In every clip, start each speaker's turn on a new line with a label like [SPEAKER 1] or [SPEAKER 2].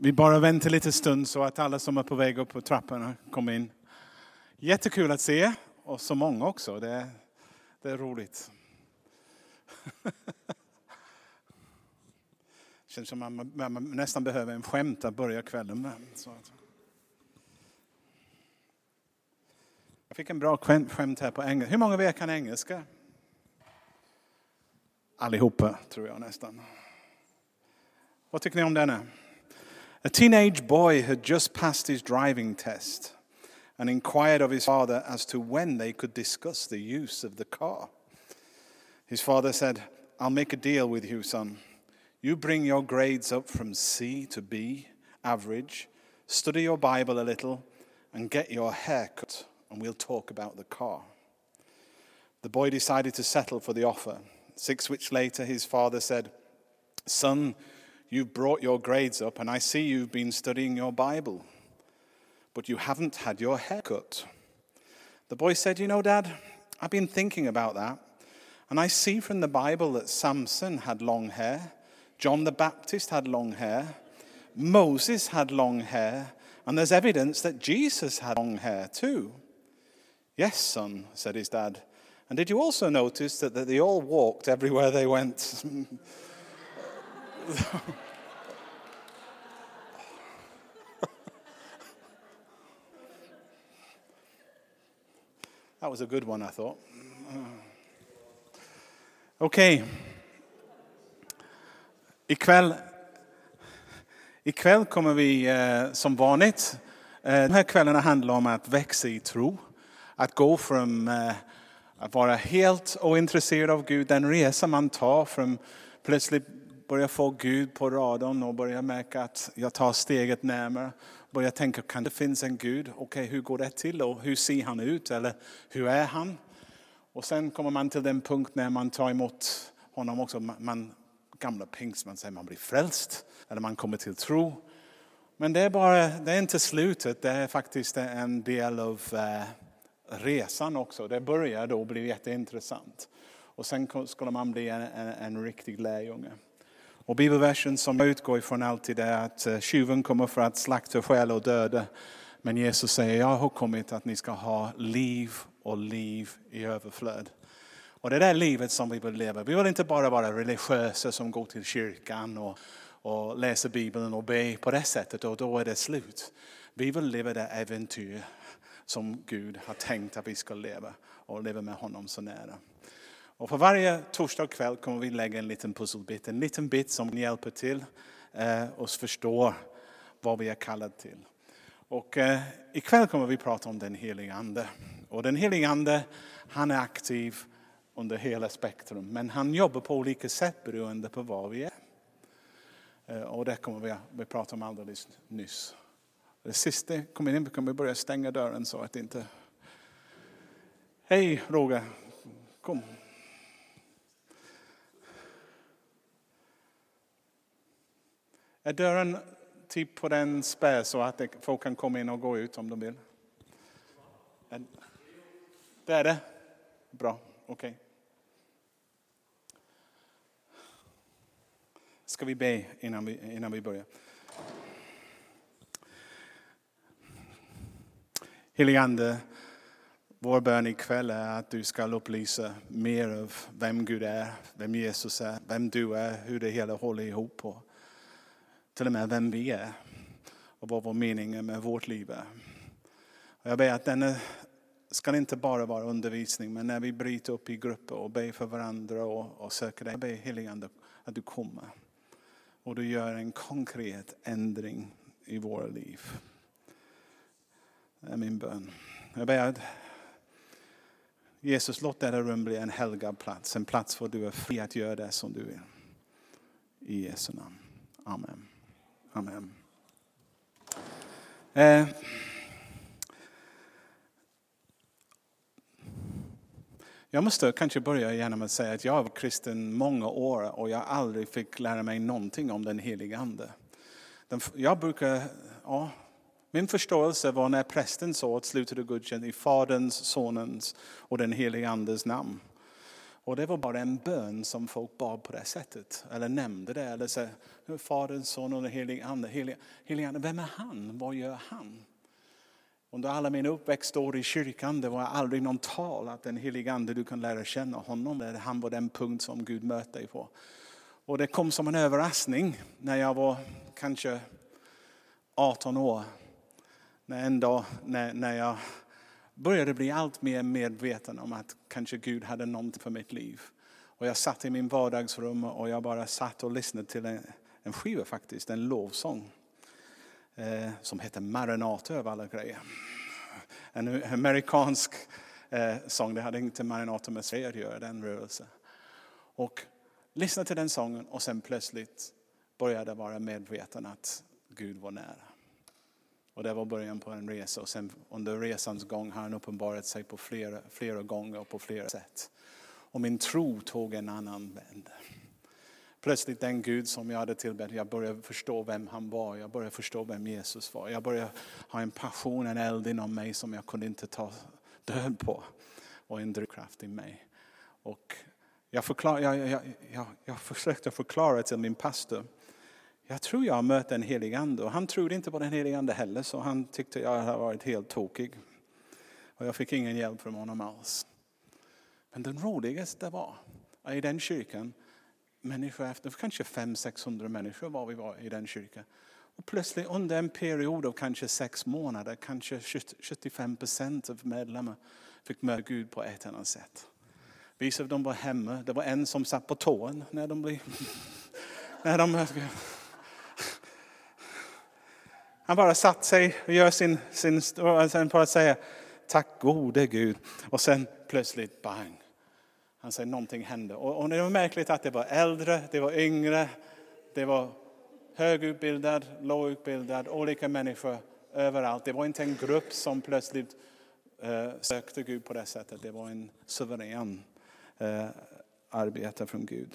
[SPEAKER 1] Vi bara väntar lite stund så att alla som är på väg upp på trapporna kommer in. Jättekul att se, och så många också. Det är, det är roligt. Det känns som man, man nästan behöver en skämt att börja kvällen med. Så. Jag fick en bra skämt här på engelska. Hur många av er kan engelska? Allihopa, tror jag nästan. Vad tycker ni om denna? A teenage boy had just passed his driving test and inquired of his father as to when they could discuss the use of the car. His father said, I'll make a deal with you, son. You bring your grades up from C to B, average, study your Bible a little, and get your hair cut, and we'll talk about the car. The boy decided to settle for the offer. Six weeks later, his father said, Son, You've brought your grades up, and I see you've been studying your Bible, but you haven't had your hair cut. The boy said, You know, Dad, I've been thinking about that, and I see from the Bible that Samson had long hair, John the Baptist had long hair, Moses had long hair, and there's evidence that Jesus had long hair too. Yes, son, said his dad. And did you also notice that, that they all walked everywhere they went? That was a good one, I thought. Okej. Okay. Ikväll, ikväll kommer vi eh, som vanligt, eh, de här kvällarna handlar om att växa i tro. Att gå från eh, att vara helt ointresserad av Gud, den resa man tar från plötsligt Börjar få Gud på radarn och börjar märka att jag tar steget närmare. Börjar tänka, kan det finnas en Gud? Okej, okay, hur går det till och hur ser han ut? Eller hur är han? Och sen kommer man till den punkt när man tar emot honom också. Man, gamla pingst, man säger man blir frälst. Eller man kommer till tro. Men det är, bara, det är inte slutet, det är faktiskt en del av eh, resan också. Det börjar då bli jätteintressant. Och sen skulle man bli en, en, en riktig lärjunge. Och bibelversen som jag utgår ifrån alltid är att eh, tjuven kommer för att slakta, stjäla och döda. Men Jesus säger, jag har kommit att ni ska ha liv och liv i överflöd. Och det är livet som vi vill leva. Vi vill inte bara vara religiösa som går till kyrkan och, och läser Bibeln och ber på det sättet och då är det slut. Vi vill leva det äventyr som Gud har tänkt att vi ska leva och leva med honom så nära. Och för varje torsdag kväll kommer vi lägga en liten pusselbit, en liten bit som hjälper till eh, oss förstå vad vi är kallade till. Och eh, ikväll kommer vi prata om den helige Ande. Och den helige Ande, han är aktiv under hela spektrum. Men han jobbar på olika sätt beroende på var vi är. Eh, och det kommer vi vi prata om alldeles nyss. Det sista kommer in, vi kommer börja stänga dörren så att inte... Hej Roger, kom. Är dörren typ på den spärr så att folk kan komma in och gå ut om de vill? Det är det? Bra, okej. Okay. Ska vi be innan vi, innan vi börjar? Helige Ande, vår bön ikväll är att du ska upplysa mer av vem Gud är, vem Jesus är, vem du är, hur det hela håller ihop. Och till och med vem vi är och vad vår mening är med vårt liv är. Och jag ber att denna ska inte bara vara undervisning, men när vi bryter upp i grupper och ber för varandra och, och söker dig, jag ber heligande att du kommer och du gör en konkret ändring i våra liv. Det är min bön. Jag ber att Jesus, låt detta rum bli en helgad plats, en plats där du är fri att göra det som du vill. I Jesu namn. Amen. Amen. Eh. Jag måste kanske börja genom att säga att jag var kristen många år och jag aldrig fick lära mig någonting om den heliga Ande. Jag brukar, ja, min förståelse var när prästen sa att slutet av gudstjänsten i Faderns, Sonens och den heliga Andes namn. Och det var bara en bön som folk bad på det sättet. Eller nämnde det. Eller så, Faderns, Son och den helige Ande. Helig, helig Ande, vem är han? Vad gör han? Under alla mina uppväxtår i kyrkan det var aldrig någon tal att den helige Ande, du kan lära känna honom. Han var den punkt som Gud mötte dig på. Och det kom som en överraskning när jag var kanske 18 år. När en dag när, när jag började bli allt mer medveten om att kanske Gud hade någonting för mitt liv. Och jag satt i min vardagsrum och jag bara satt och lyssnade till en, en skiva faktiskt, en lovsång. Eh, som heter Maranata över alla grejer. En amerikansk eh, sång, det hade inte Maranata med Sverige att göra, den rörelsen. Och lyssnade till den sången och sen plötsligt började jag vara medveten att Gud var nära. Och det var början på en resa och sen under resans gång har han uppenbarat sig på flera, flera gånger och på flera sätt. Och min tro tog en annan vänd. Plötsligt den Gud som jag hade tillbett, jag började förstå vem han var. Jag började förstå vem Jesus var. Jag började ha en passion, en eld inom mig som jag kunde inte ta död på. Och en drivkraft i mig. Och jag, förklar, jag, jag, jag, jag försökte förklara till min pastor jag tror jag har mött en helig ande. Och han trodde inte på den helige ande heller, så han tyckte jag hade varit helt tokig. Och jag fick ingen hjälp från honom alls. Men det roligaste var, i den kyrkan, människor efter, kanske 500-600 människor var vi var i den kyrkan. Och plötsligt under en period av kanske sex månader, kanske 75 procent av medlemmar fick möta Gud på ett eller annat sätt. Vissa av dem var hemma. Det var en som satt på tån när de blev... när de han bara satt sig och gör sin, sin och sen bara säger tack gode Gud. Och sen plötsligt bang. Han säger någonting hände. Och, och det var märkligt att det var äldre, det var yngre, det var högutbildad, lågutbildad, olika människor överallt. Det var inte en grupp som plötsligt eh, sökte Gud på det sättet. Det var en suverän eh, arbete från Gud.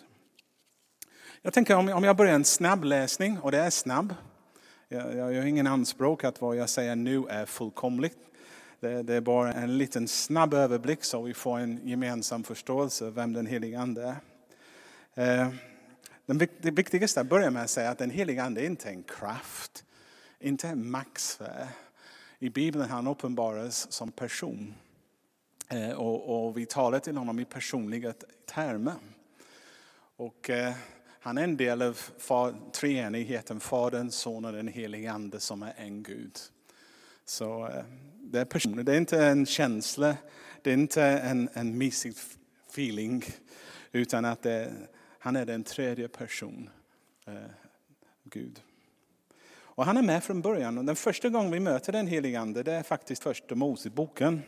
[SPEAKER 1] Jag tänker om, om jag börjar en snabbläsning, och det är snabb. Jag, jag har ingen anspråk att vad jag säger nu är fullkomligt. Det, det, är bara en liten snabb överblick så vi får en gemensam förståelse av vem den helige Ande är. Eh, det viktigaste att börja med att säga att den helige Ande är inte en kraft, inte en maktsfär. I Bibeln han uppenbaras som person. Eh, och, och vi talar till honom i personliga termer. Och eh, han är en del av treenigheten, Fadern, Sonen och den helige Ande som är en Gud. Så eh, det är personer, det är inte en känsla, det är inte en, en mysig feeling, utan att det, han är den tredje person, eh, Gud. Och han är med från början. Och den första gången vi möter den helige Ande, det är faktiskt första Moseboken.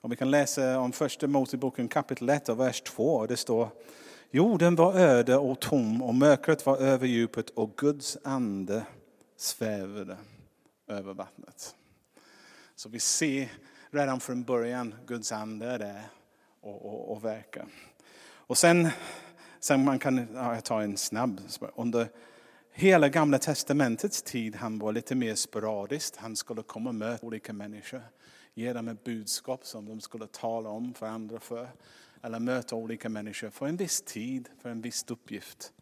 [SPEAKER 1] Och vi kan läsa om första Moseboken kapitel 1 och vers 2. Det står Jorden var öde och tom och mörkret var över djupet och Guds ande svävade över vattnet. Så vi ser redan från början Guds ande där och, och, och verkar. Och sen, sen man kan ja, ta en snabb, under hela gamla testamentets tid han var lite mer sporadiskt. Han skulle komma och möta olika människor, ge dem ett budskap som de skulle tala om för andra för eller möta olika människor för en viss tid, för en viss uppgift.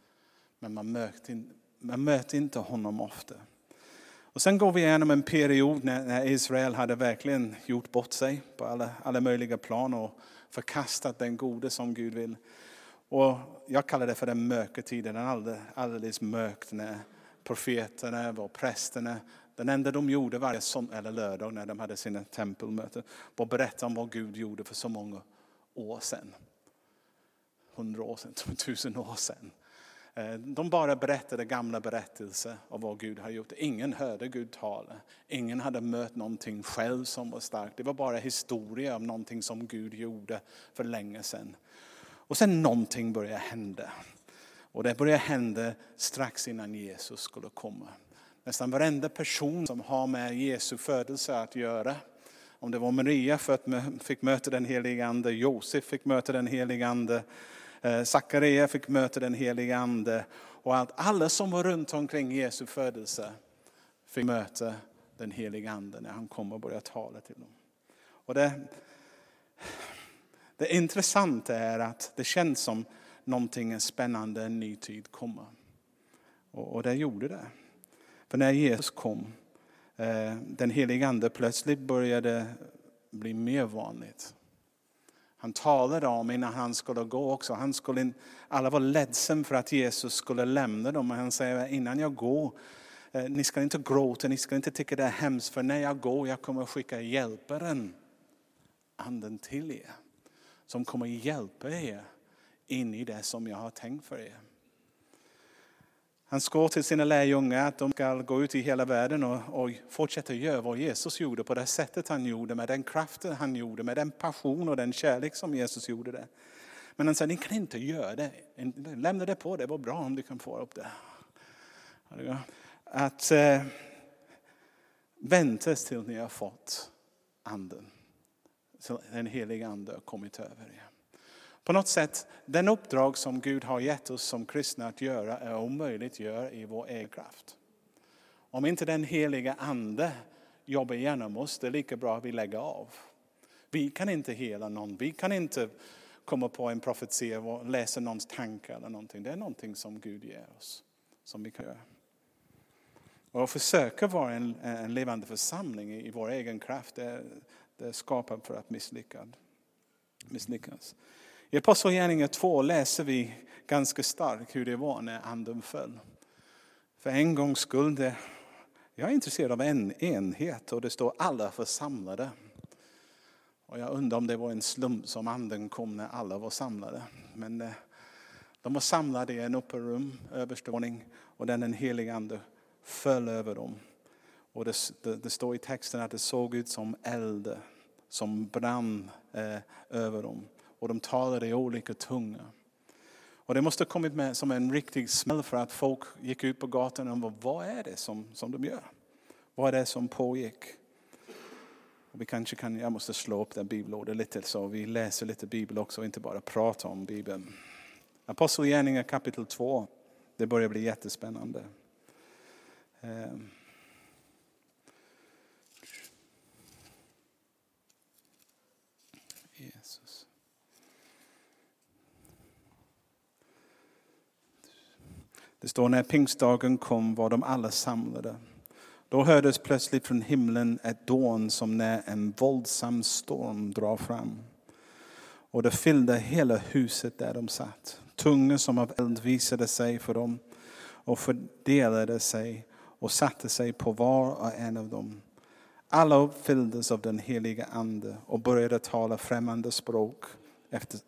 [SPEAKER 1] Men man möter, man möter inte honom ofta. Och sen går vi igenom en period när, Israel hade verkligen gjort bort sig på alla, alla möjliga plan och förkastat den gode som Gud vill. Och jag kallar det för den mörka tiden, den alldeles, alldeles mörkt när profeterna och prästerna, den enda de gjorde varje son, eller lördag när de hade sina tempelmöten var att berätta om vad Gud gjorde för så många år sedan. Hundra år sedan, tusen år sedan. Eh, de bara berättade gamla berättelser om vad Gud har gjort. Ingen hörde Gud tala. Ingen hade mött någonting själv som var starkt. Det var bara historia om någonting som Gud gjorde för länge sedan. Och sen någonting började hända. Och det började hända strax innan Jesus skulle komma. Nästan varenda person som har med Jesu födelse att göra om det var Maria fick möta den helige Ande, Josef fick möta den helige Ande, eh, Sakaria fick möta den helige Ande. Och allt, alla som var runt omkring Jesu födelse fick möta den helige Ande när han kom och började tala till dem. Och det, Det intressanta är att det känns som någonting spännande, en ny tid kommer. Och, och det gjorde det. För när Jesus kom, Eh, den helige Ande plötsligt började bli mer vanligt. Han talade om innan han skulle gå också. Han skulle, alla var ledsen för att Jesus skulle lämna dem. Men han säger innan jag går, eh, ni ska inte gråta, ni ska inte tycka det är hemskt. För när jag går, jag kommer att skicka hjälparen, anden till er. Som kommer att hjälpa er in i det som jag har tänkt för er. Han skår till sina lärjungar att de ska gå ut i hela världen och, och fortsätta göra vad Jesus gjorde på det sättet han gjorde, med den kraften han gjorde, med den passion och den kärlek som Jesus gjorde det. Men han sa, ni kan inte göra det. Lämna det på, det var bra om du kan få upp det. Att eh, vänta tills ni har fått anden. Så den heliga ande har kommit över er. På något sätt, den uppdrag som Gud har gett oss som kristna att göra är omöjligt att göra i vår egen kraft. Om inte den heliga ande jobbar genom oss, det är lika bra att vi lägger av. Vi kan inte hela någon, vi kan inte komma på en profetia och läsa någons tankar eller någonting. Det är någonting som Gud ger oss, som vi kan göra. Och att försöka vara en, en levande församling i vår egen kraft, det, det är skapat för att misslyckas. misslyckas. I Apostlagärningarna 2 läser vi ganska starkt hur det var när anden föll. För en gångs skull, det, jag är intresserad av en enhet och det står alla församlade. Och jag undrar om det var en slump som anden kom när alla var samlade. Men eh, de var samlade i en upperrum, överståning, och den helige ande föll över dem. Och det, det, det, står i texten att det såg ut som eld som brann eh, över dem och de talade i olika tungor. Och det måste ha kommit med som en riktig smäll för att folk gick ut på gatan och bara, vad är det som, som de gör? Vad är det som pågick? Och vi kanske kan, jag måste slå upp den bibelordet lite så vi läser lite bibel också och inte bara pratar om bibeln. Apostlagärningarna kapitel 2, det börjar bli jättespännande. Um. Det står när pingstdagen kom var de alla samlade. Då hördes plötsligt från himlen ett dån som när en våldsam storm drar fram. Och det fyllde hela huset där de satt. Tungor som av eld visade sig för dem och fördelade sig och satte sig på var och en av dem. Alla uppfylldes av den heliga ande och började tala främmande språk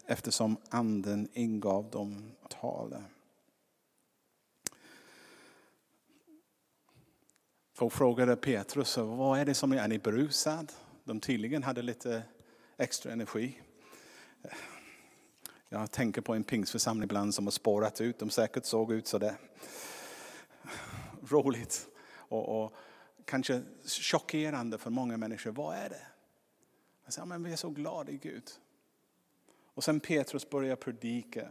[SPEAKER 1] eftersom anden ingav dem att tala. Folk frågade Petrus, vad är det som är, ni berusad? De tydligen hade lite extra energi. Jag tänker på en pingsförsamling ibland som har spårat ut. De säkert såg ut sådär. Roligt och, och kanske chockerande för många människor. Vad är det? Jag säger, men vi är så glada i Gud. Och sen Petrus börjar predika.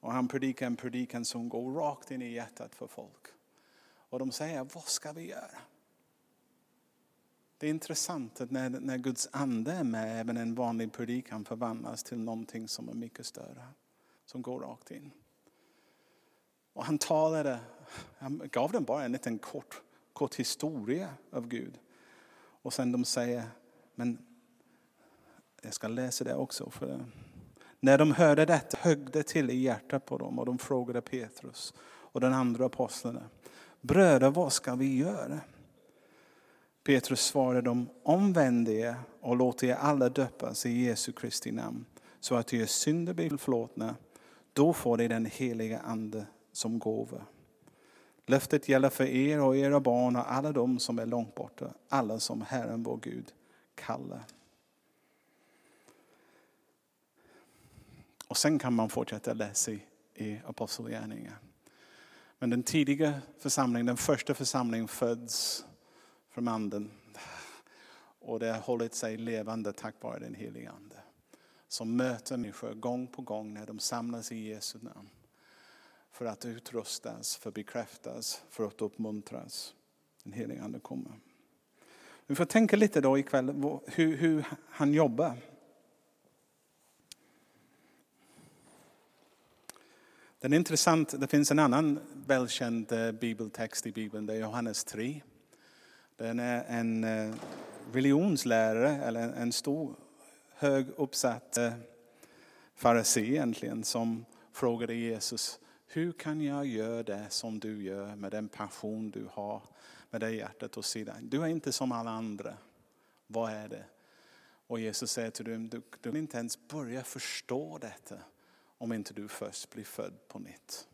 [SPEAKER 1] Och han predikar en predikan som går rakt in i hjärtat för folk. Och de säger, vad ska vi göra? Det är intressant att när, när Guds ande är med, även en vanlig predikan förvandlas till någonting som är mycket större. Som går rakt in. Och han talade, han gav dem bara en liten kort, kort historia av Gud. Och sen de säger, men jag ska läsa det också. För när de hörde detta högg det till i hjärtat på dem och de frågade Petrus och den andra apostlarna. Bröder, vad ska vi göra? Petrus svarade dem, omvänd er och låt er alla döpas i Jesu Kristi namn så att er synder blir förlåtna. Då får ni den heliga ande som gåva. Löftet gäller för er och era barn och alla de som är långt borta, alla som Herren vår Gud kallar. Och sen kan man fortsätta läsa i Apostlagärningarna. Men den tidiga församlingen, den första församlingen föds från anden. Och det har hållit sig levande tack vare den helige ande. Som möter människor gång på gång när de samlas i Jesu namn. För att utrustas, för att bekräftas, för att uppmuntras. Den helige ande kommer. Vi får tänka lite då ikväll hur, hur han jobbar. Den är intressant, det finns en annan välkänd eh, bibeltext i Bibeln, det är Johannes 3. Den är en eh, religionslärare, eller en stor hög uppsatt eh, farisé egentligen, som frågade Jesus, hur kan jag göra det som du gör med den passion du har, med det hjärtat och sidan? Du är inte som alla andra. Vad är det? Och Jesus säger till dem, du, du inte ens börja förstå detta om inte du först blir född på nytt.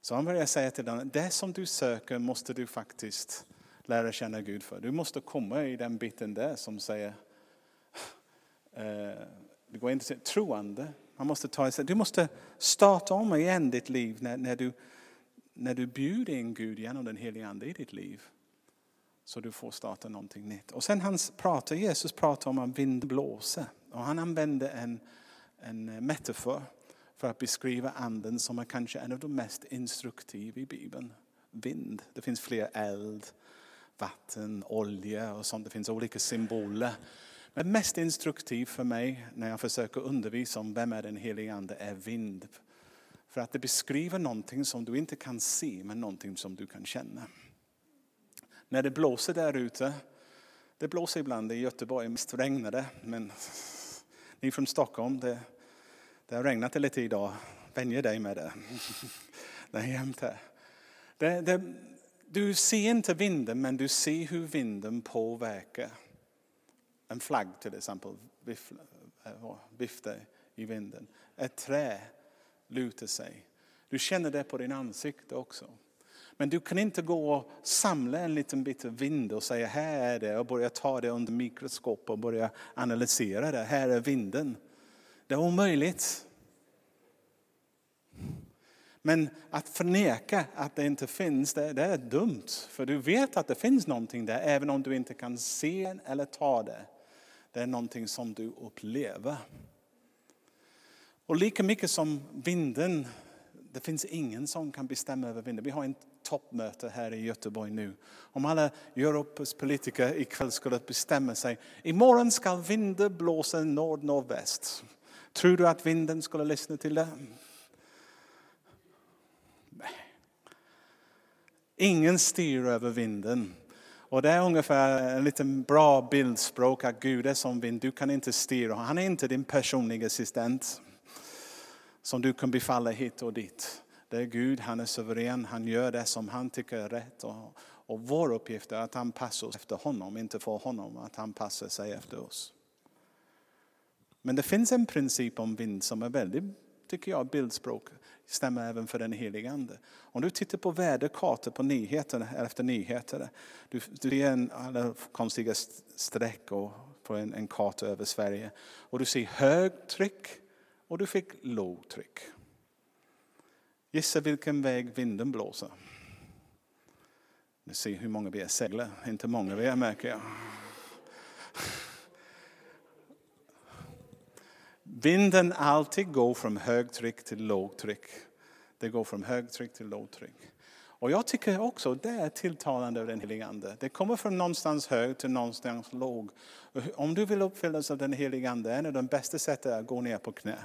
[SPEAKER 1] Så han börjar säga till dem, det som du söker måste du faktiskt lära känna Gud för. Du måste komma i den biten där som säger, eh, det går inte att säga troende. Man måste ta du måste starta om igen ditt liv när, när, du, när du bjuder in Gud genom den heliga Ande i ditt liv. Så du får starta någonting nytt. Och sen han pratar, Jesus pratar om att vind blåser. Och han använder en, en metafor för att beskriva anden som är kanske en av de mest instruktiva i Bibeln. Vind. Det finns fler eld, vatten, olja och sånt. Det finns olika symboler. Men mest instruktivt för mig när jag försöker undervisa om vem är den helige Ande är vind. För att det beskriver någonting som du inte kan se men någonting som du kan känna. När det blåser där ute, det blåser ibland i Göteborg, mest regnar det. Men ni från Stockholm, det, det har regnat lite idag. Vänjer dig med det. Det är jämnt här. Det, det, du ser inte vinden men du ser hur vinden påverkar. En flagg till exempel eh, viftar i vinden. Ett trä lutar sig. Du känner det på din ansikte också. Men du kan inte gå och samla en liten bit vind och säga här är det och börja ta det under mikroskop och börja analysera det. Här är vinden. Det är omöjligt. Men att förneka att det inte finns, det, det, är dumt. För du vet att det finns någonting där, även om du inte kan se eller ta det. Det är någonting som du upplever. Och lika mycket som vinden, det finns ingen som kan bestämma över vinden. Vi har ett toppmöte här i Göteborg nu. Om alla Europas politiker ikväll skulle bestämma sig, imorgon ska vinden blåsa nord-nordväst. Tror du att vinden skulle lyssna till det? Ingen styr över vinden. Och det är ungefär en liten bra bildspråk att Gud är som vind. Du kan inte styra. Han är inte din personliga assistent som du kan befalla hit och dit. Det är Gud, han är suverän, han gör det som han tycker är rätt. Och, och vår uppgift är att anpassa oss efter honom, inte för honom att anpassa sig efter oss. Men det finns en princip om vind som är väldigt, tycker jag, bildspråk stämmer även för den helige Ande. Om du tittar på väderkartor på nyheterna, efter nyheter, du, du ser en, alla konstiga streck och, på en, en karta över Sverige och du ser högtryck och du fick lågtryck. Gissa vilken väg vinden blåser. Du ser hur många vi är seglar, inte många vi är märker jag. Vinden alltid går från högtryck till lågtryck. Det går från högtryck till lågtryck. Och jag tycker också det är tilltalande av den helige Ande. Det kommer från någonstans hög till någonstans låg. Om du vill uppfyllas av den helige Ande, är det bästa sättet att gå ner på knä.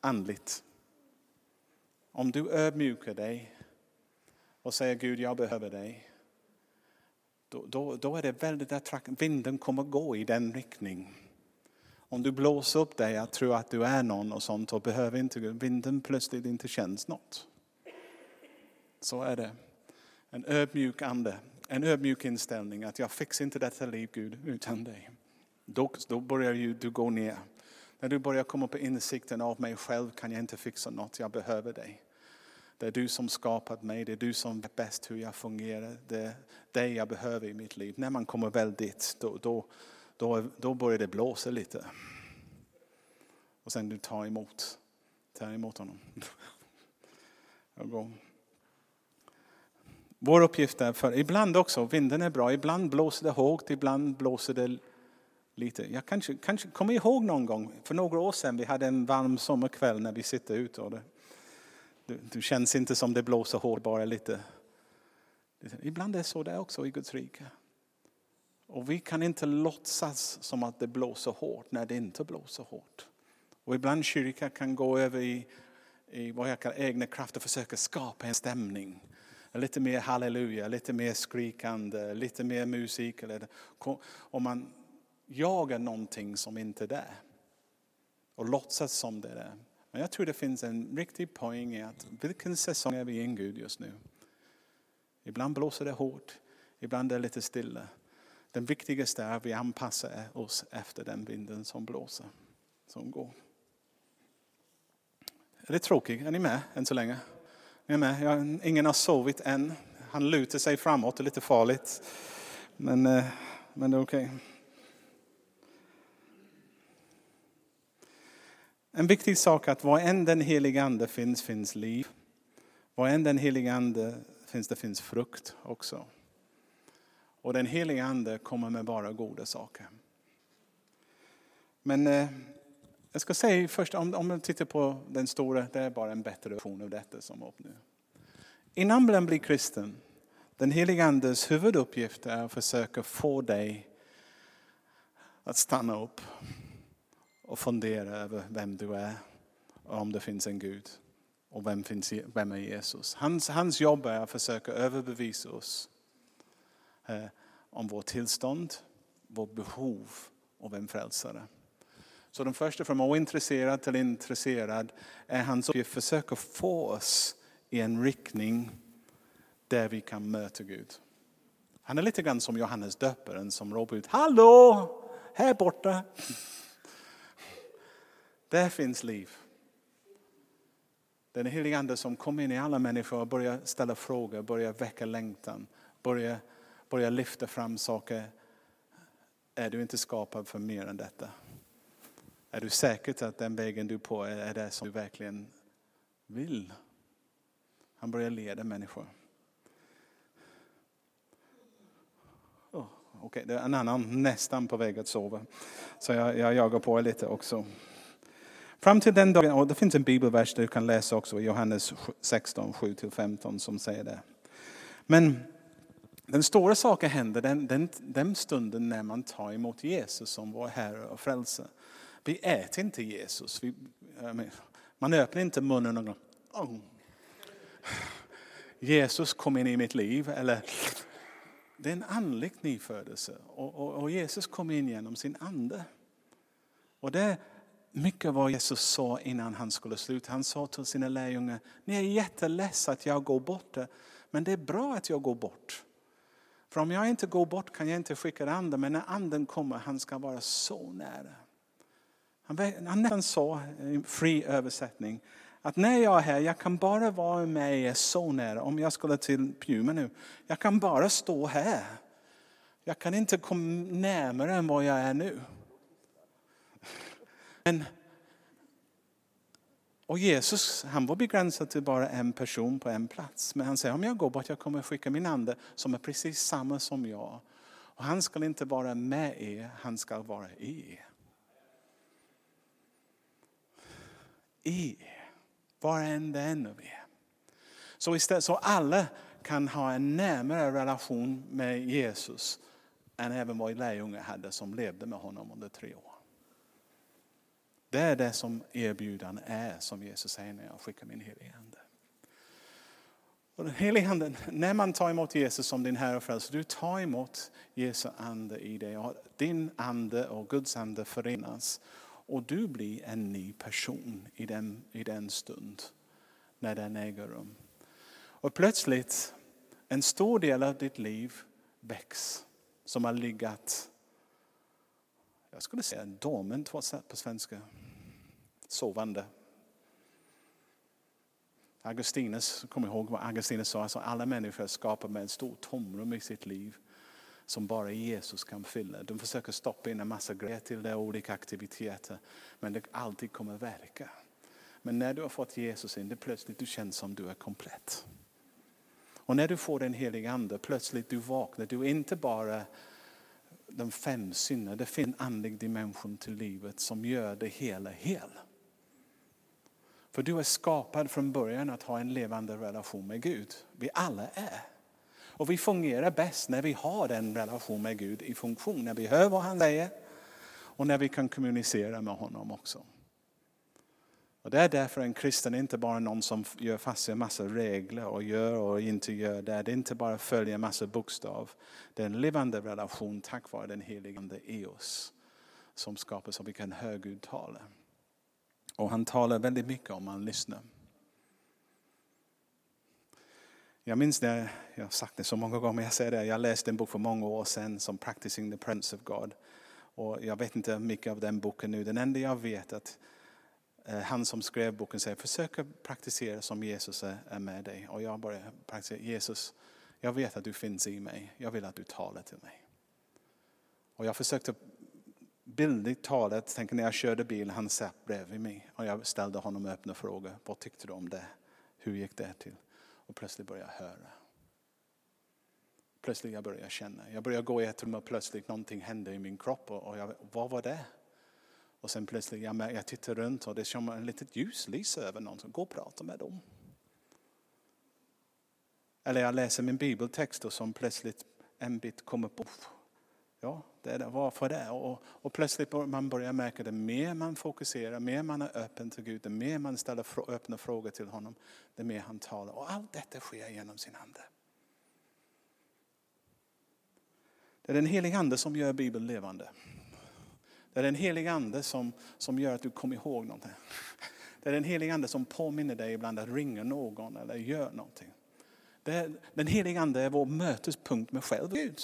[SPEAKER 1] Andligt. Om du ödmjukar dig och säger Gud, jag behöver dig. Då, då, då är det väldigt attraktivt. Vinden kommer gå i den riktningen. Om du blåser upp dig att tro att du är någon och sånt och behöver inte vinden plötsligt inte känns något. Så är det. En ödmjuk ande, en ödmjuk inställning att jag fixar inte detta liv Gud utan dig. Då, då börjar ju du gå ner. När du börjar komma på insikten av mig själv kan jag inte fixa något, jag behöver dig. Det är du som skapat mig, det är du som vet bäst hur jag fungerar. Det är dig jag behöver i mitt liv. När man kommer väl dit, då, då, då, då börjar det blåsa lite. Och sen du tar emot, tar emot honom. Vår uppgift är, för ibland också, vinden är bra, ibland blåser det hårt, ibland blåser det lite. Jag kanske, kanske kommer ihåg någon gång, för några år sedan, vi hade en varm sommarkväll när vi sitter ute. Och det, det, det känns inte som det blåser hårt, bara lite. Ibland är det så där också i Guds rike. Och vi kan inte låtsas som att det blåser hårt när det inte blåser hårt. Och ibland kyrkan kan gå över i i våra egna krafter försöka skapa en stämning. Lite mer halleluja, lite mer skrikande, lite mer musik. Eller, om man jagar någonting som inte är där och låtsas som det är. Men jag tror det finns en riktig poäng i att vilken säsong är vi i Gud just nu? Ibland blåser det hårt, ibland är det lite stilla. Den viktigaste är att vi anpassar oss efter den vinden som blåser, som går. Är det tråkigt? Är ni med än så länge? Ni är med? Jag, ingen har sovit än. Han lutar sig framåt, det är lite farligt. Men, eh, men det är okej. Okay. En viktig sak är att var än den heliga ande finns, finns liv. Var än den heliga ande finns, det finns frukt också. Och den helige ande kommer med bara goda saker. Men eh, jag ska säga först, om, om man tittar på den stora, det är bara en bättre version av detta som är upp nu. Innan man blir kristen, den helige Andes huvuduppgift är att försöka få dig att stanna upp och fundera över vem du är och om det finns en Gud. Och vem, finns, vem är Jesus? Hans, hans jobb är att försöka överbevisa oss eh, om vårt tillstånd, vårt behov av en frälsare. Så den första från ointresserad till intresserad är hans uppgift att försöka få oss i en riktning där vi kan möta Gud. Han är lite grann som Johannes döparen som ropar ut Hallå! Här borta! Där finns liv. Den helige Ande som kommer in i alla människor och börjar ställa frågor, börjar väcka längtan, börjar, börjar lyfta fram saker. Är du inte skapad för mer än detta? Är du säker att den vägen du är på är det som du verkligen vill? Han börjar leda människor. Oh, Okej, okay. det är en annan nästan på väg att sova. Så jag, jag jagar på lite också. Fram till den dagen, och det finns en bibelvers du kan läsa också, Johannes 16, 7-15 som säger det. Men den stora saken händer den, den, den stunden när man tar emot Jesus som vår Herre och Frälsare. Vi äter inte Jesus. Vi, man öppnar inte munnen och går, oh. Jesus kom in i mitt liv. Eller, det är en andlig nyfödelse. Och, och, och, Jesus kom in genom sin ande. Och det är mycket vad Jesus sa innan han skulle sluta. Han sa till sina lärjungar, ni är jätteledsa att jag går bort. Men det är bra att jag går bort. För om jag inte går bort kan jag inte skicka anden. Men när anden kommer, han ska vara så nära. Han nästan sa i fri översättning att när jag är här, jag kan bara vara med er så nära. Om jag skulle till Puma nu, jag kan bara stå här. Jag kan inte komma närmare än vad jag är nu. Men, och Jesus han var begränsad till bara en person på en plats. Men han säger om jag går bort jag kommer skicka min ande som är precis samma som jag. Och han ska inte vara med er, han ska vara i er. i er, varenda en av er. Så, istället, så alla kan ha en närmare relation med Jesus än även vad lärjungar hade som levde med honom under tre år. Det är det som erbjudan är som Jesus säger när jag skickar min helige Ande. Och den helige Ande, när man tar emot Jesus som din Herre och Frälsare, du tar emot Jesu ande i dig. och Din ande och Guds ande förenas. Och du blir en ny person i den, i den stund när den äger rum. Och plötsligt, en stor del av ditt liv väcks som har legat, jag skulle säga dormant på svenska, sovande. Augustinus, kom ihåg vad Augustinus sa, alltså alla människor skapar med ett stort tomrum i sitt liv som bara Jesus kan fylla. De försöker stoppa in en massa grejer till det, olika aktiviteter. Men det alltid kommer verka. Men när du har fått Jesus in, det plötsligt du känns som du är komplett. Och när du får den heliga ande, plötsligt du vaknar. Du är inte bara de fem sinnen, det finns en andlig dimension till livet som gör det hela hel. För du är skapad från början att ha en levande relation med Gud. Vi alla är. Och vi fungerar bäst när vi har den relation med Gud i funktion. När vi hör vad han säger och när vi kan kommunicera med honom också. Och det är därför en kristen inte bara någon som gör fast sig en massa regler och gör och inte gör det. Det är inte bara följa en massa bokstav. Det är en levande relation tack vare den helige Ande i oss som skapar så vi kan höra Gud tala. Och han talar väldigt mycket om man lyssnar. Jag minns när, jag har sagt det så många gånger, men jag säger det, jag läste en bok för många år sedan som Practicing the Presence of God. Och jag vet inte mycket av den boken nu. Den enda jag vet att Eh, han som skrev boken säger, försök att praktisera som Jesus är med dig. Och jag bara praktisera, Jesus, jag vet att du finns i mig. Jag vill att du talar till mig. Och jag försökte bildligt talat, tänk när jag körde bil, han satt bredvid mig. Och jag ställde honom öppna frågor. Vad tyckte du om det? Hur gick det till? Och plötsligt började jag höra. Plötsligt jag började känna. Jag började gå i ett rum och plötsligt någonting hände i min kropp. Och jag, vad var det? Och sen plötsligt jag, jag tittar runt och det kommer ett litet ljus lyser över någon. Gå och prata med dem. Eller jag läser min bibeltext och som plötsligt en bit kommer på. Ja, det är det. varför det? Och, och plötsligt man börjar märka det mer man fokuserar, mer man är öppen till Gud, det mer man ställer öppna frågor till honom, det mer han talar. Och allt detta sker genom sin ande. Det är den helige ande som gör Bibeln levande. Det är den helige ande som, som gör att du kommer ihåg någonting. Det är den helige ande som påminner dig ibland att ringa någon eller gör någonting. Det är, den helige ande är vår mötespunkt med själv Gud.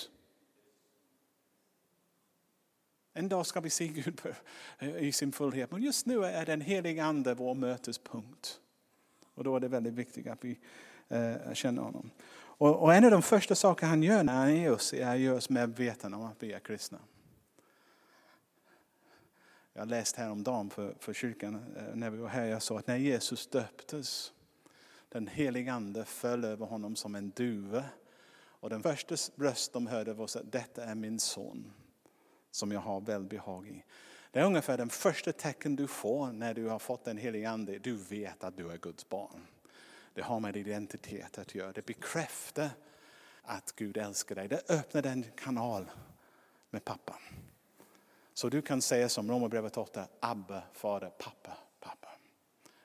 [SPEAKER 1] En dag ska vi se Gud i sin fullhet. Men just nu är den heliga ande vår mötespunkt. Och då är det väldigt viktigt att vi eh, känner honom. Och, och, en av de första saker han gör när han är oss är att göra oss medvetna om att vi är kristna. Jag läste häromdagen för, för kyrkan eh, när vi var här. Jag sa att när Jesus döptes, den helige ande föll över honom som en duva. Och den första röst de hörde var att detta är min son som jag har välbehag i. Det är ungefär den första tecken du får när du har fått en helig ande. Du vet att du är Guds barn. Det har med identitet att göra. Det bekräftar att Gud älskar dig. Det öppnar en kanal med pappa. Så du kan säga som Romarbrevet 8, Abba, Fader, pappa, pappa.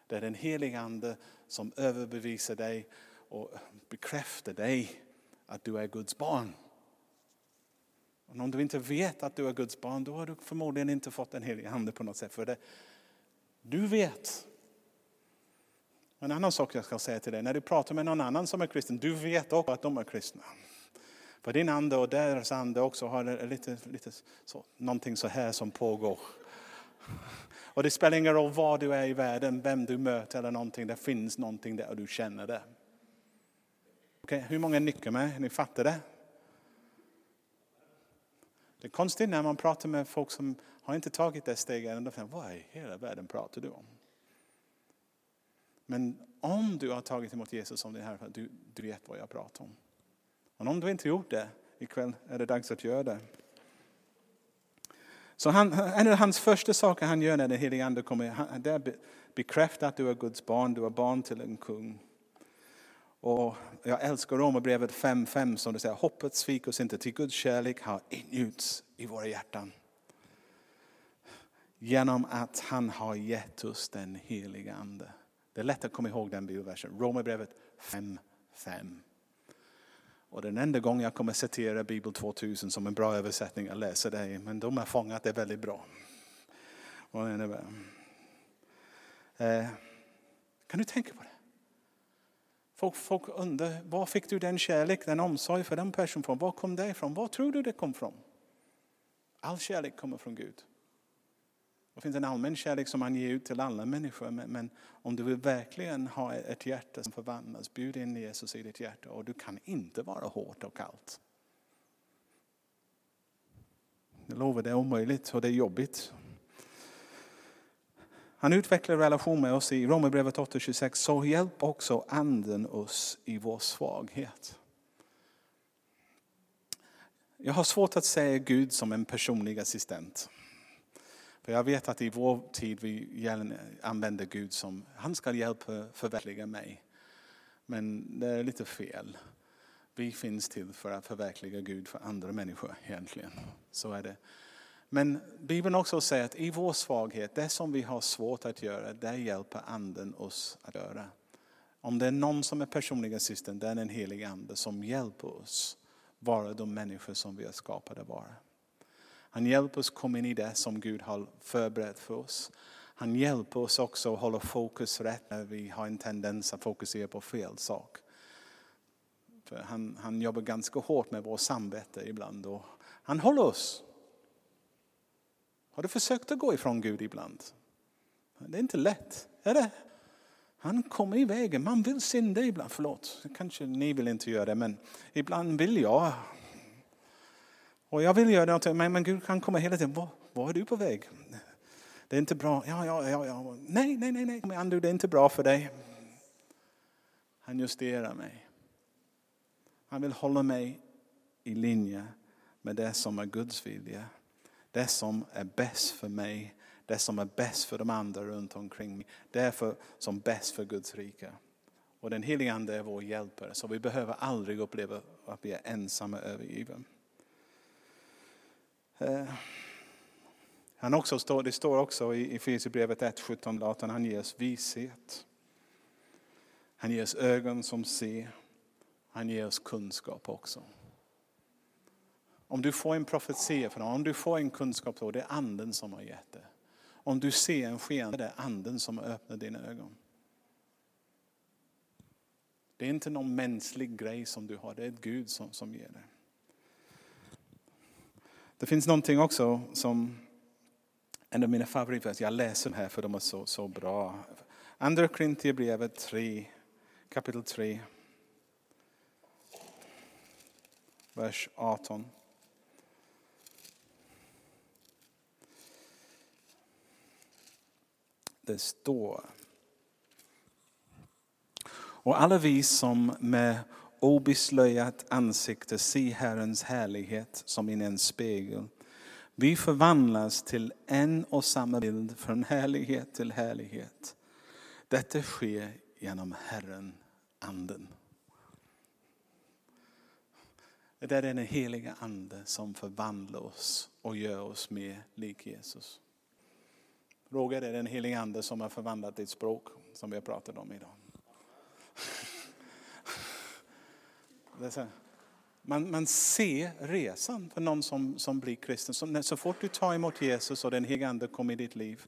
[SPEAKER 1] Det är den heliga ande som överbevisar dig och bekräftar dig att du är Guds barn. Och om du inte vet att du är Guds barn, då har du förmodligen inte fått den helige Ande på något sätt. För det. Du vet. En annan sak jag ska säga till dig, när du pratar med någon annan som är kristen, du vet också att de är kristna. För din ande och deras ande också har lite, lite så, någonting så här som pågår. Och det spelar ingen roll var du är i världen, vem du möter eller någonting, det finns någonting där och du känner det. Okay, hur många nickar med? Ni fattar det? Det är konstigt när man pratar med folk som har inte tagit det steget ända. Vad i hela världen pratar du om? Men om du har tagit emot Jesus som din Herre, du, du vet vad jag pratar om. Men om du inte gjort det, ikväll är det dags att göra det. Så han, en av hans första saker han gör när den helige Ande kommer, det är bekräfta att du är Guds barn, du är barn till en kung. Och jag älskar Romarbrevet 5.5 som det säger, hoppet sviker oss inte, till Guds kärlek har ingjuts i våra hjärtan. Genom att han har gett oss den heliga Ande. Det är lätt att komma ihåg den bibelversen. Romarbrevet 5.5. Och den enda gången jag kommer citera Bibel 2000 som en bra översättning, jag läser det, men de har fångat det väldigt bra. Eh, kan du tänka på det? Folk, folk undrar, var fick du den kärlek, den omsorg för den personen från? Var kom det ifrån? Var tror du det kom från? All kärlek kommer från Gud. Det finns en allmän kärlek som man ger ut till alla människor. Men, men, om du vill verkligen ha ett hjärta som förvandlas, bjud in Jesus i ditt hjärta. Och du kan inte vara hårt och kallt. Jag lovar, det är omöjligt och det är jobbigt. Han utvecklar relation med oss i Romarbrevet 8.26. Så hjälp också anden oss i vår svaghet. Jag har svårt att säga Gud som en personlig assistent. För jag vet att i vår tid vi använder Gud som, han ska hjälpa förverkliga mig. Men det är lite fel. Vi finns till för att förverkliga Gud för andra människor egentligen. Så är det. Men Bibeln också säger att i vår svaghet, det som vi har svårt att göra, det hjälper anden oss att göra. Om det är någon som är personlig assistent, det är den helige ande som hjälper oss vara de människor som vi är skapade att vara. Han hjälper oss komma in i det som Gud har förberett för oss. Han hjälper oss också att hålla fokus rätt när vi har en tendens att fokusera på fel sak. För han, han jobbar ganska hårt med vårt samvete ibland och han håller oss. Har du försökt att gå ifrån Gud ibland? Det är inte lätt, är det? Han kommer i vägen. Man vill synda ibland. Förlåt, kanske ni vill inte göra det, men ibland vill jag. Och jag vill göra någonting, men, men Gud kan komma hela tiden. Var, var är du på väg? Det är inte bra. Ja, ja, ja, ja. Nej, nej, nej, nej. Men det är inte bra för dig. Han justerar mig. Han vill hålla mig i linje med det som är Guds vilja. Det som är bäst för mig det som är bäst för de andra runt omkring mig. Det är för, som bäst för Guds rike. Och den helige Ande är vår hjälpare, så vi behöver aldrig uppleva att vi är ensamma övergivna. Eh, han också står, det står också i Efesierbrevet 1, 17, 18, han ger oss vishet. Han ger oss ögon som ser. Han ger oss kunskap också. Om du får en profetia från honom, om du får en kunskap, då, det är anden som har gett det. Om du ser en sken, det är anden som har öppnat dina ögon. Det är inte någon mänsklig grej som du har, det är Gud som, som ger det. Det finns någonting också som en av mina favoriter, jag läser dem här för de är så, så bra. Andra Korintierbrevet 3, kapitel 3, vers 18. det står. Och alla vi som med obeslöjat ansikte se Herrens härlighet som i en spegel. Vi förvandlas till en och samma bild från härlighet till härlighet. Detta sker genom Herren, Anden. Det är den heliga Ande som förvandlar oss och gör oss mer lik Jesus. Roger är den helige ande som har förvandlat ditt språk som vi har pratat om idag. Man, man ser resan för någon som, som blir kristen. Så, så fort du tar emot Jesus och den helige ande kommer i ditt liv.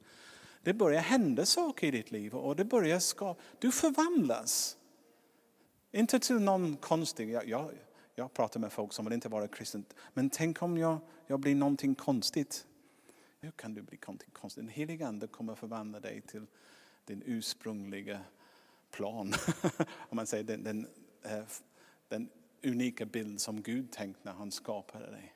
[SPEAKER 1] Det börjar hända saker i ditt liv och det börjar skapa, du förvandlas. Inte till någon konstig, jag, jag, jag pratar med folk som vill inte vara kristen. Men tänk om jag, jag blir någonting konstigt. Hur kan du bli konstigt? Den helige Ande kommer förvandla dig till din ursprungliga plan. Om man säger den, den, eh, den unika bild som Gud tänkte när han skapade dig.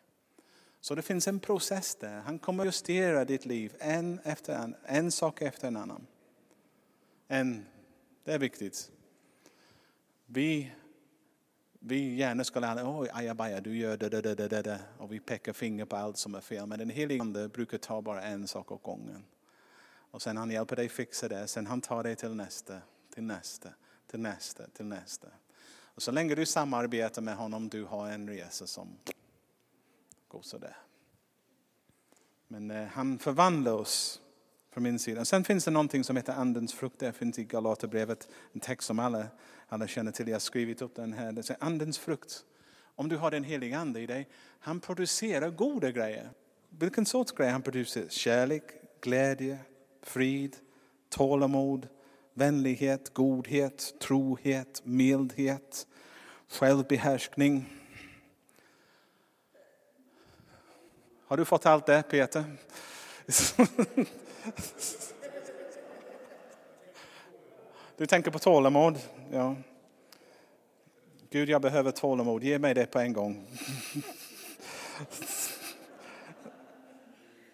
[SPEAKER 1] Så det finns en process där. Han kommer justera ditt liv en efter en, en sak efter en annan. En, det är viktigt. Vi vi gärna skulle alla, oj ajabaja, du gör det, det, det, det, det, och vi pekar finger på allt som är fel. Men den helige Ande brukar ta bara en sak åt gången. Och sen han hjälper dig fixa det, sen han tar dig till nästa, till nästa, till nästa, till nästa. Och så länge du samarbetar med honom, du har en resa som går sådär. Men eh, han förvandlar oss från min sida. Sen finns det någonting som heter andens frukt. Det finns i Galaterbrevet, en text som alla, alla känner till. Jag har skrivit upp den här. Det säger andens frukt. Om du har den heliga ande i dig, han producerar goda grejer. Vilken sorts grejer han producerar? Kärlek, glädje, frid, tålamod, vänlighet, godhet, trohet, mildhet, självbehärskning. Har du fått allt det Peter? Du tänker på tålamod? Ja. Gud, jag behöver tålamod. Ge mig det på en gång.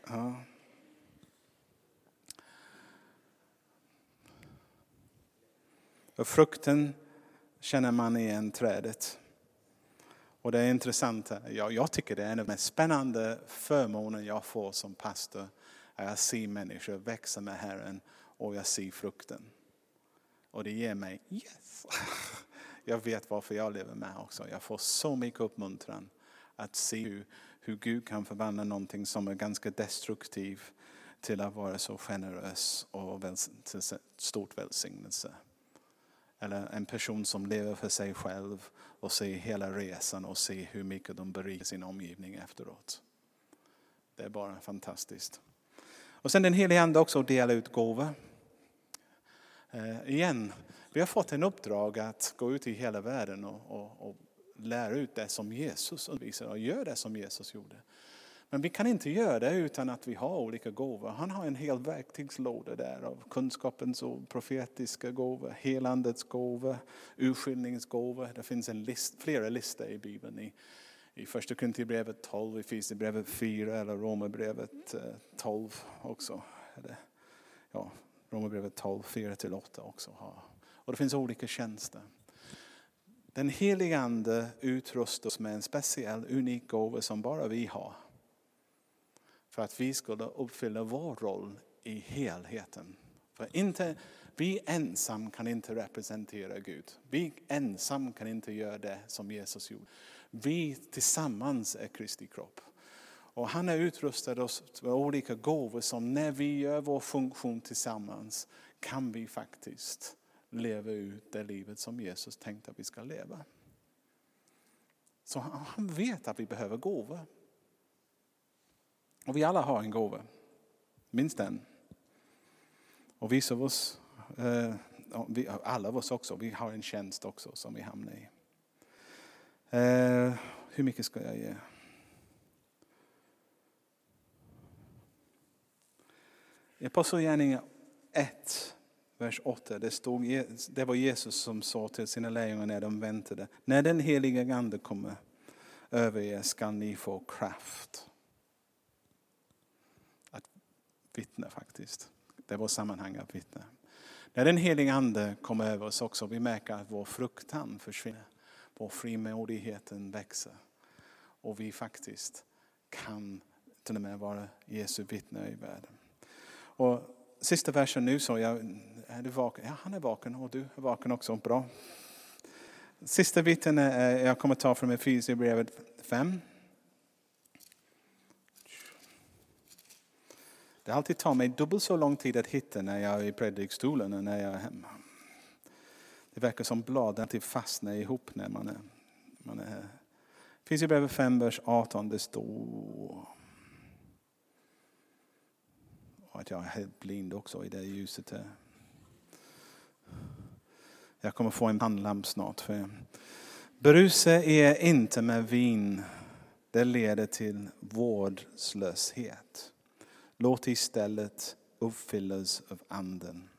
[SPEAKER 1] Ja. Och frukten känner man igen trädet. Och det är intressant. Jag, jag tycker det är en av de mest spännande förmånen jag får som pastor jag ser människor växa med Herren och jag ser frukten. Och det ger mig, yes! Jag vet varför jag lever med också. Jag får så mycket uppmuntran att se hur, hur Gud kan förvandla någonting som är ganska destruktivt till att vara så generös och till stort välsignelse. Eller en person som lever för sig själv och ser hela resan och ser hur mycket de berikar sin omgivning efteråt. Det är bara fantastiskt. Och sen den helige Ande också delar ut gåvor. Eh, igen, vi har fått en uppdrag att gå ut i hela världen och, och, och lära ut det som Jesus undervisar och gör det som Jesus gjorde. Men vi kan inte göra det utan att vi har olika gåvor. Han har en hel verktygslåda där av kunskapens och profetiska gåvor, helandets gåvor, urskiljningsgåvor. Det finns en list, flera listor i Bibeln. I, i första Korinthierbrevet 12, i Filipperbrevet 4 eller Romarbrevet eh, 12 också. Ja, Romarbrevet 12, 4-8 också. Och det finns olika tjänster. Den helige Ande utrustar oss med en speciell, unik gåva som bara vi har. För att vi skulle uppfylla vår roll i helheten. För inte, vi ensam kan inte representera Gud. Vi ensam kan inte göra det som Jesus gjorde. Vi tillsammans är Kristi kropp. Och han har utrustat oss med olika gåvor som när vi gör vår funktion tillsammans kan vi faktiskt leva ut det livet som Jesus tänkte att vi ska leva. Så han vet att vi behöver gåvor. Och vi alla har en gåva, minst en. Och vissa av oss, eh, alla av oss också, vi har en tjänst också som vi hamnar i. Eh, hur mycket ska jag ge? I Apostlagärningarna 1, vers 8, det, stod, det var Jesus som sa till sina lärjungar när de väntade. När den heliga Ande kommer över er skall ni få kraft. Att Vittne faktiskt. Det är vårt sammanhang att vittna. När den heliga Ande kommer över oss också, vi märker att vår fruktan försvinner. Vår frimodigheten växer. Och vi faktiskt kan till och med vara Jesu vittne i världen. Och sista versen nu så, jag, är du vaken? Ja, han är vaken och du är vaken också. Bra. Sista biten jag kommer ta från Efesierbrevet 5. Det alltid tar mig dubbelt så lång tid att hitta när jag är i predikstolen än när jag är hemma. Det verkar som bladen till fastnar ihop när man är, man är här. Efesierbrevet 5, vers 18, det står och att jag är helt blind också i det ljuset. Här. Jag kommer få en handlamp snart. För Berusa er inte med vin. Det leder till vårdslöshet. Låt istället uppfyllas av anden.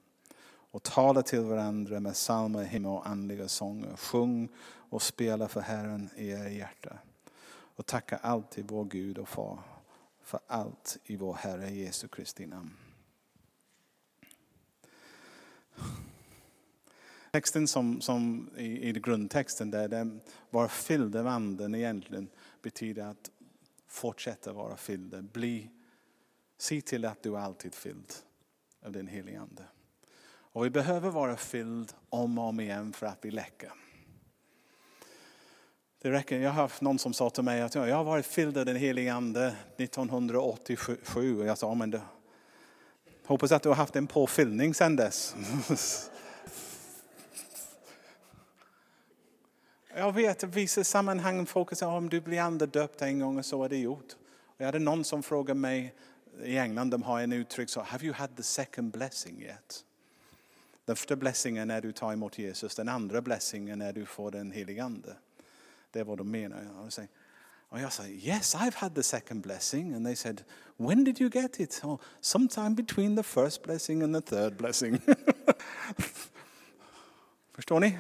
[SPEAKER 1] Och tala till varandra med psalmer, hymner och andliga sånger. Sjung och spela för Herren i era hjärta. Och tacka alltid vår Gud och Far för allt i vår Herre Jesu Kristi namn. Texten som, som i, i grundtexten där den var fylld av anden egentligen betyder att fortsätta vara fylld. Bli, se till att du är alltid fylld av din helige ande. Och vi behöver vara fylld om och om igen för att vi läcker. Det räcker. Jag har haft någon som sa till mig att jag har varit fylld av den helige Ande 1987. Och jag sa, men du, hoppas att du har haft en påfyllning sedan dess. jag vet att vissa sammanhang folk säger om du blir andedöpt en gång och så är det gjort. Och jag hade någon som frågade mig i England, de har en uttryck så, have you had the second blessing yet? Den första blessingen är när du tar emot Jesus, den andra blessingen är när du får den helige Ande. Det är vad de menar. Och jag sa, yes, I've had the second blessing. And they said, when did you get it? Oh, sometime between the first blessing and the third blessing. Förstår ni?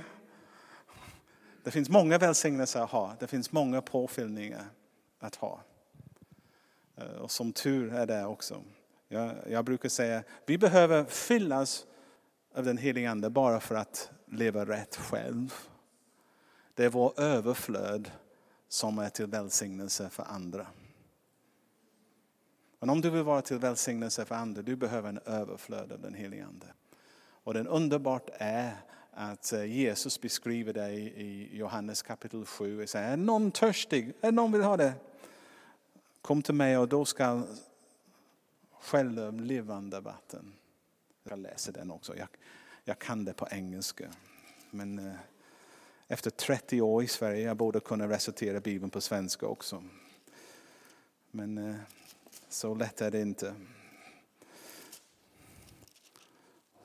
[SPEAKER 1] Det finns många välsignelser att ha. Det finns många påfyllningar att ha. Eh, och som tur är det också. Jag, jag brukar säga, vi behöver fyllas av den helige Ande bara för att leva rätt själv. Det är vår överflöd som är till välsignelse för andra. Men om du vill vara till välsignelse för andra, du behöver en överflöd av den helige Ande. Och den underbart är att eh, Jesus beskriver det i Johannes kapitel 7. Är någon törstig? Är någon vill ha det? Kom till mig och då ska själv levande vatten. Jag läser den också. Jag, jag kan det på engelska. Men eh, efter 30 år i Sverige jag borde kunna recitera Bibeln på svenska också. Men eh, så lätt är det inte.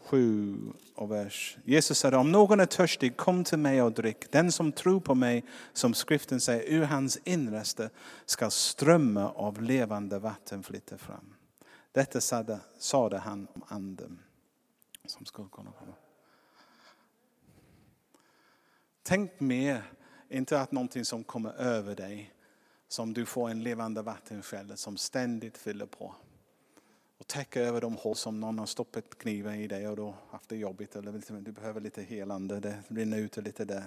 [SPEAKER 1] 7 och vers. Jesus sa om någon är törstig kom till mig och drick. Den som tror på mig, som skriften säger, ur hans innerste ska strömma av levande vatten flytta fram. Detta sade, sade han om anden som skulle kunna komma. Tänk mer, inte att någonting som kommer över dig, som du får en levande vattenkälla som ständigt fyller på. Och täcka över de hål som någon har stoppat kniven i dig och då haft det jobbigt. Eller du behöver lite helande, det rinner ut lite där.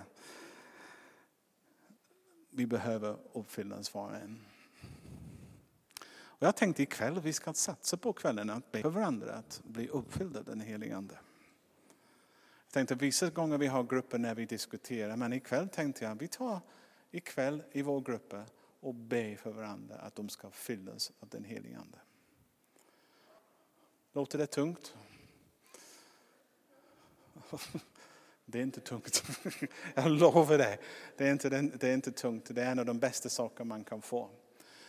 [SPEAKER 1] Vi behöver uppfyllas var och en. Och jag tänkte ikväll vi ska satsa på kvällen att be för varandra att bli uppfyllda av den helige Ande. Jag tänkte vissa gånger vi har grupper när vi diskuterar, men ikväll tänkte jag vi tar ikväll i vår grupp och ber för varandra att de ska fyllas av den helige Ande. Låter det tungt? Det är inte tungt. Jag lovar det. Det är inte, det är inte tungt. Det är en av de bästa saker man kan få.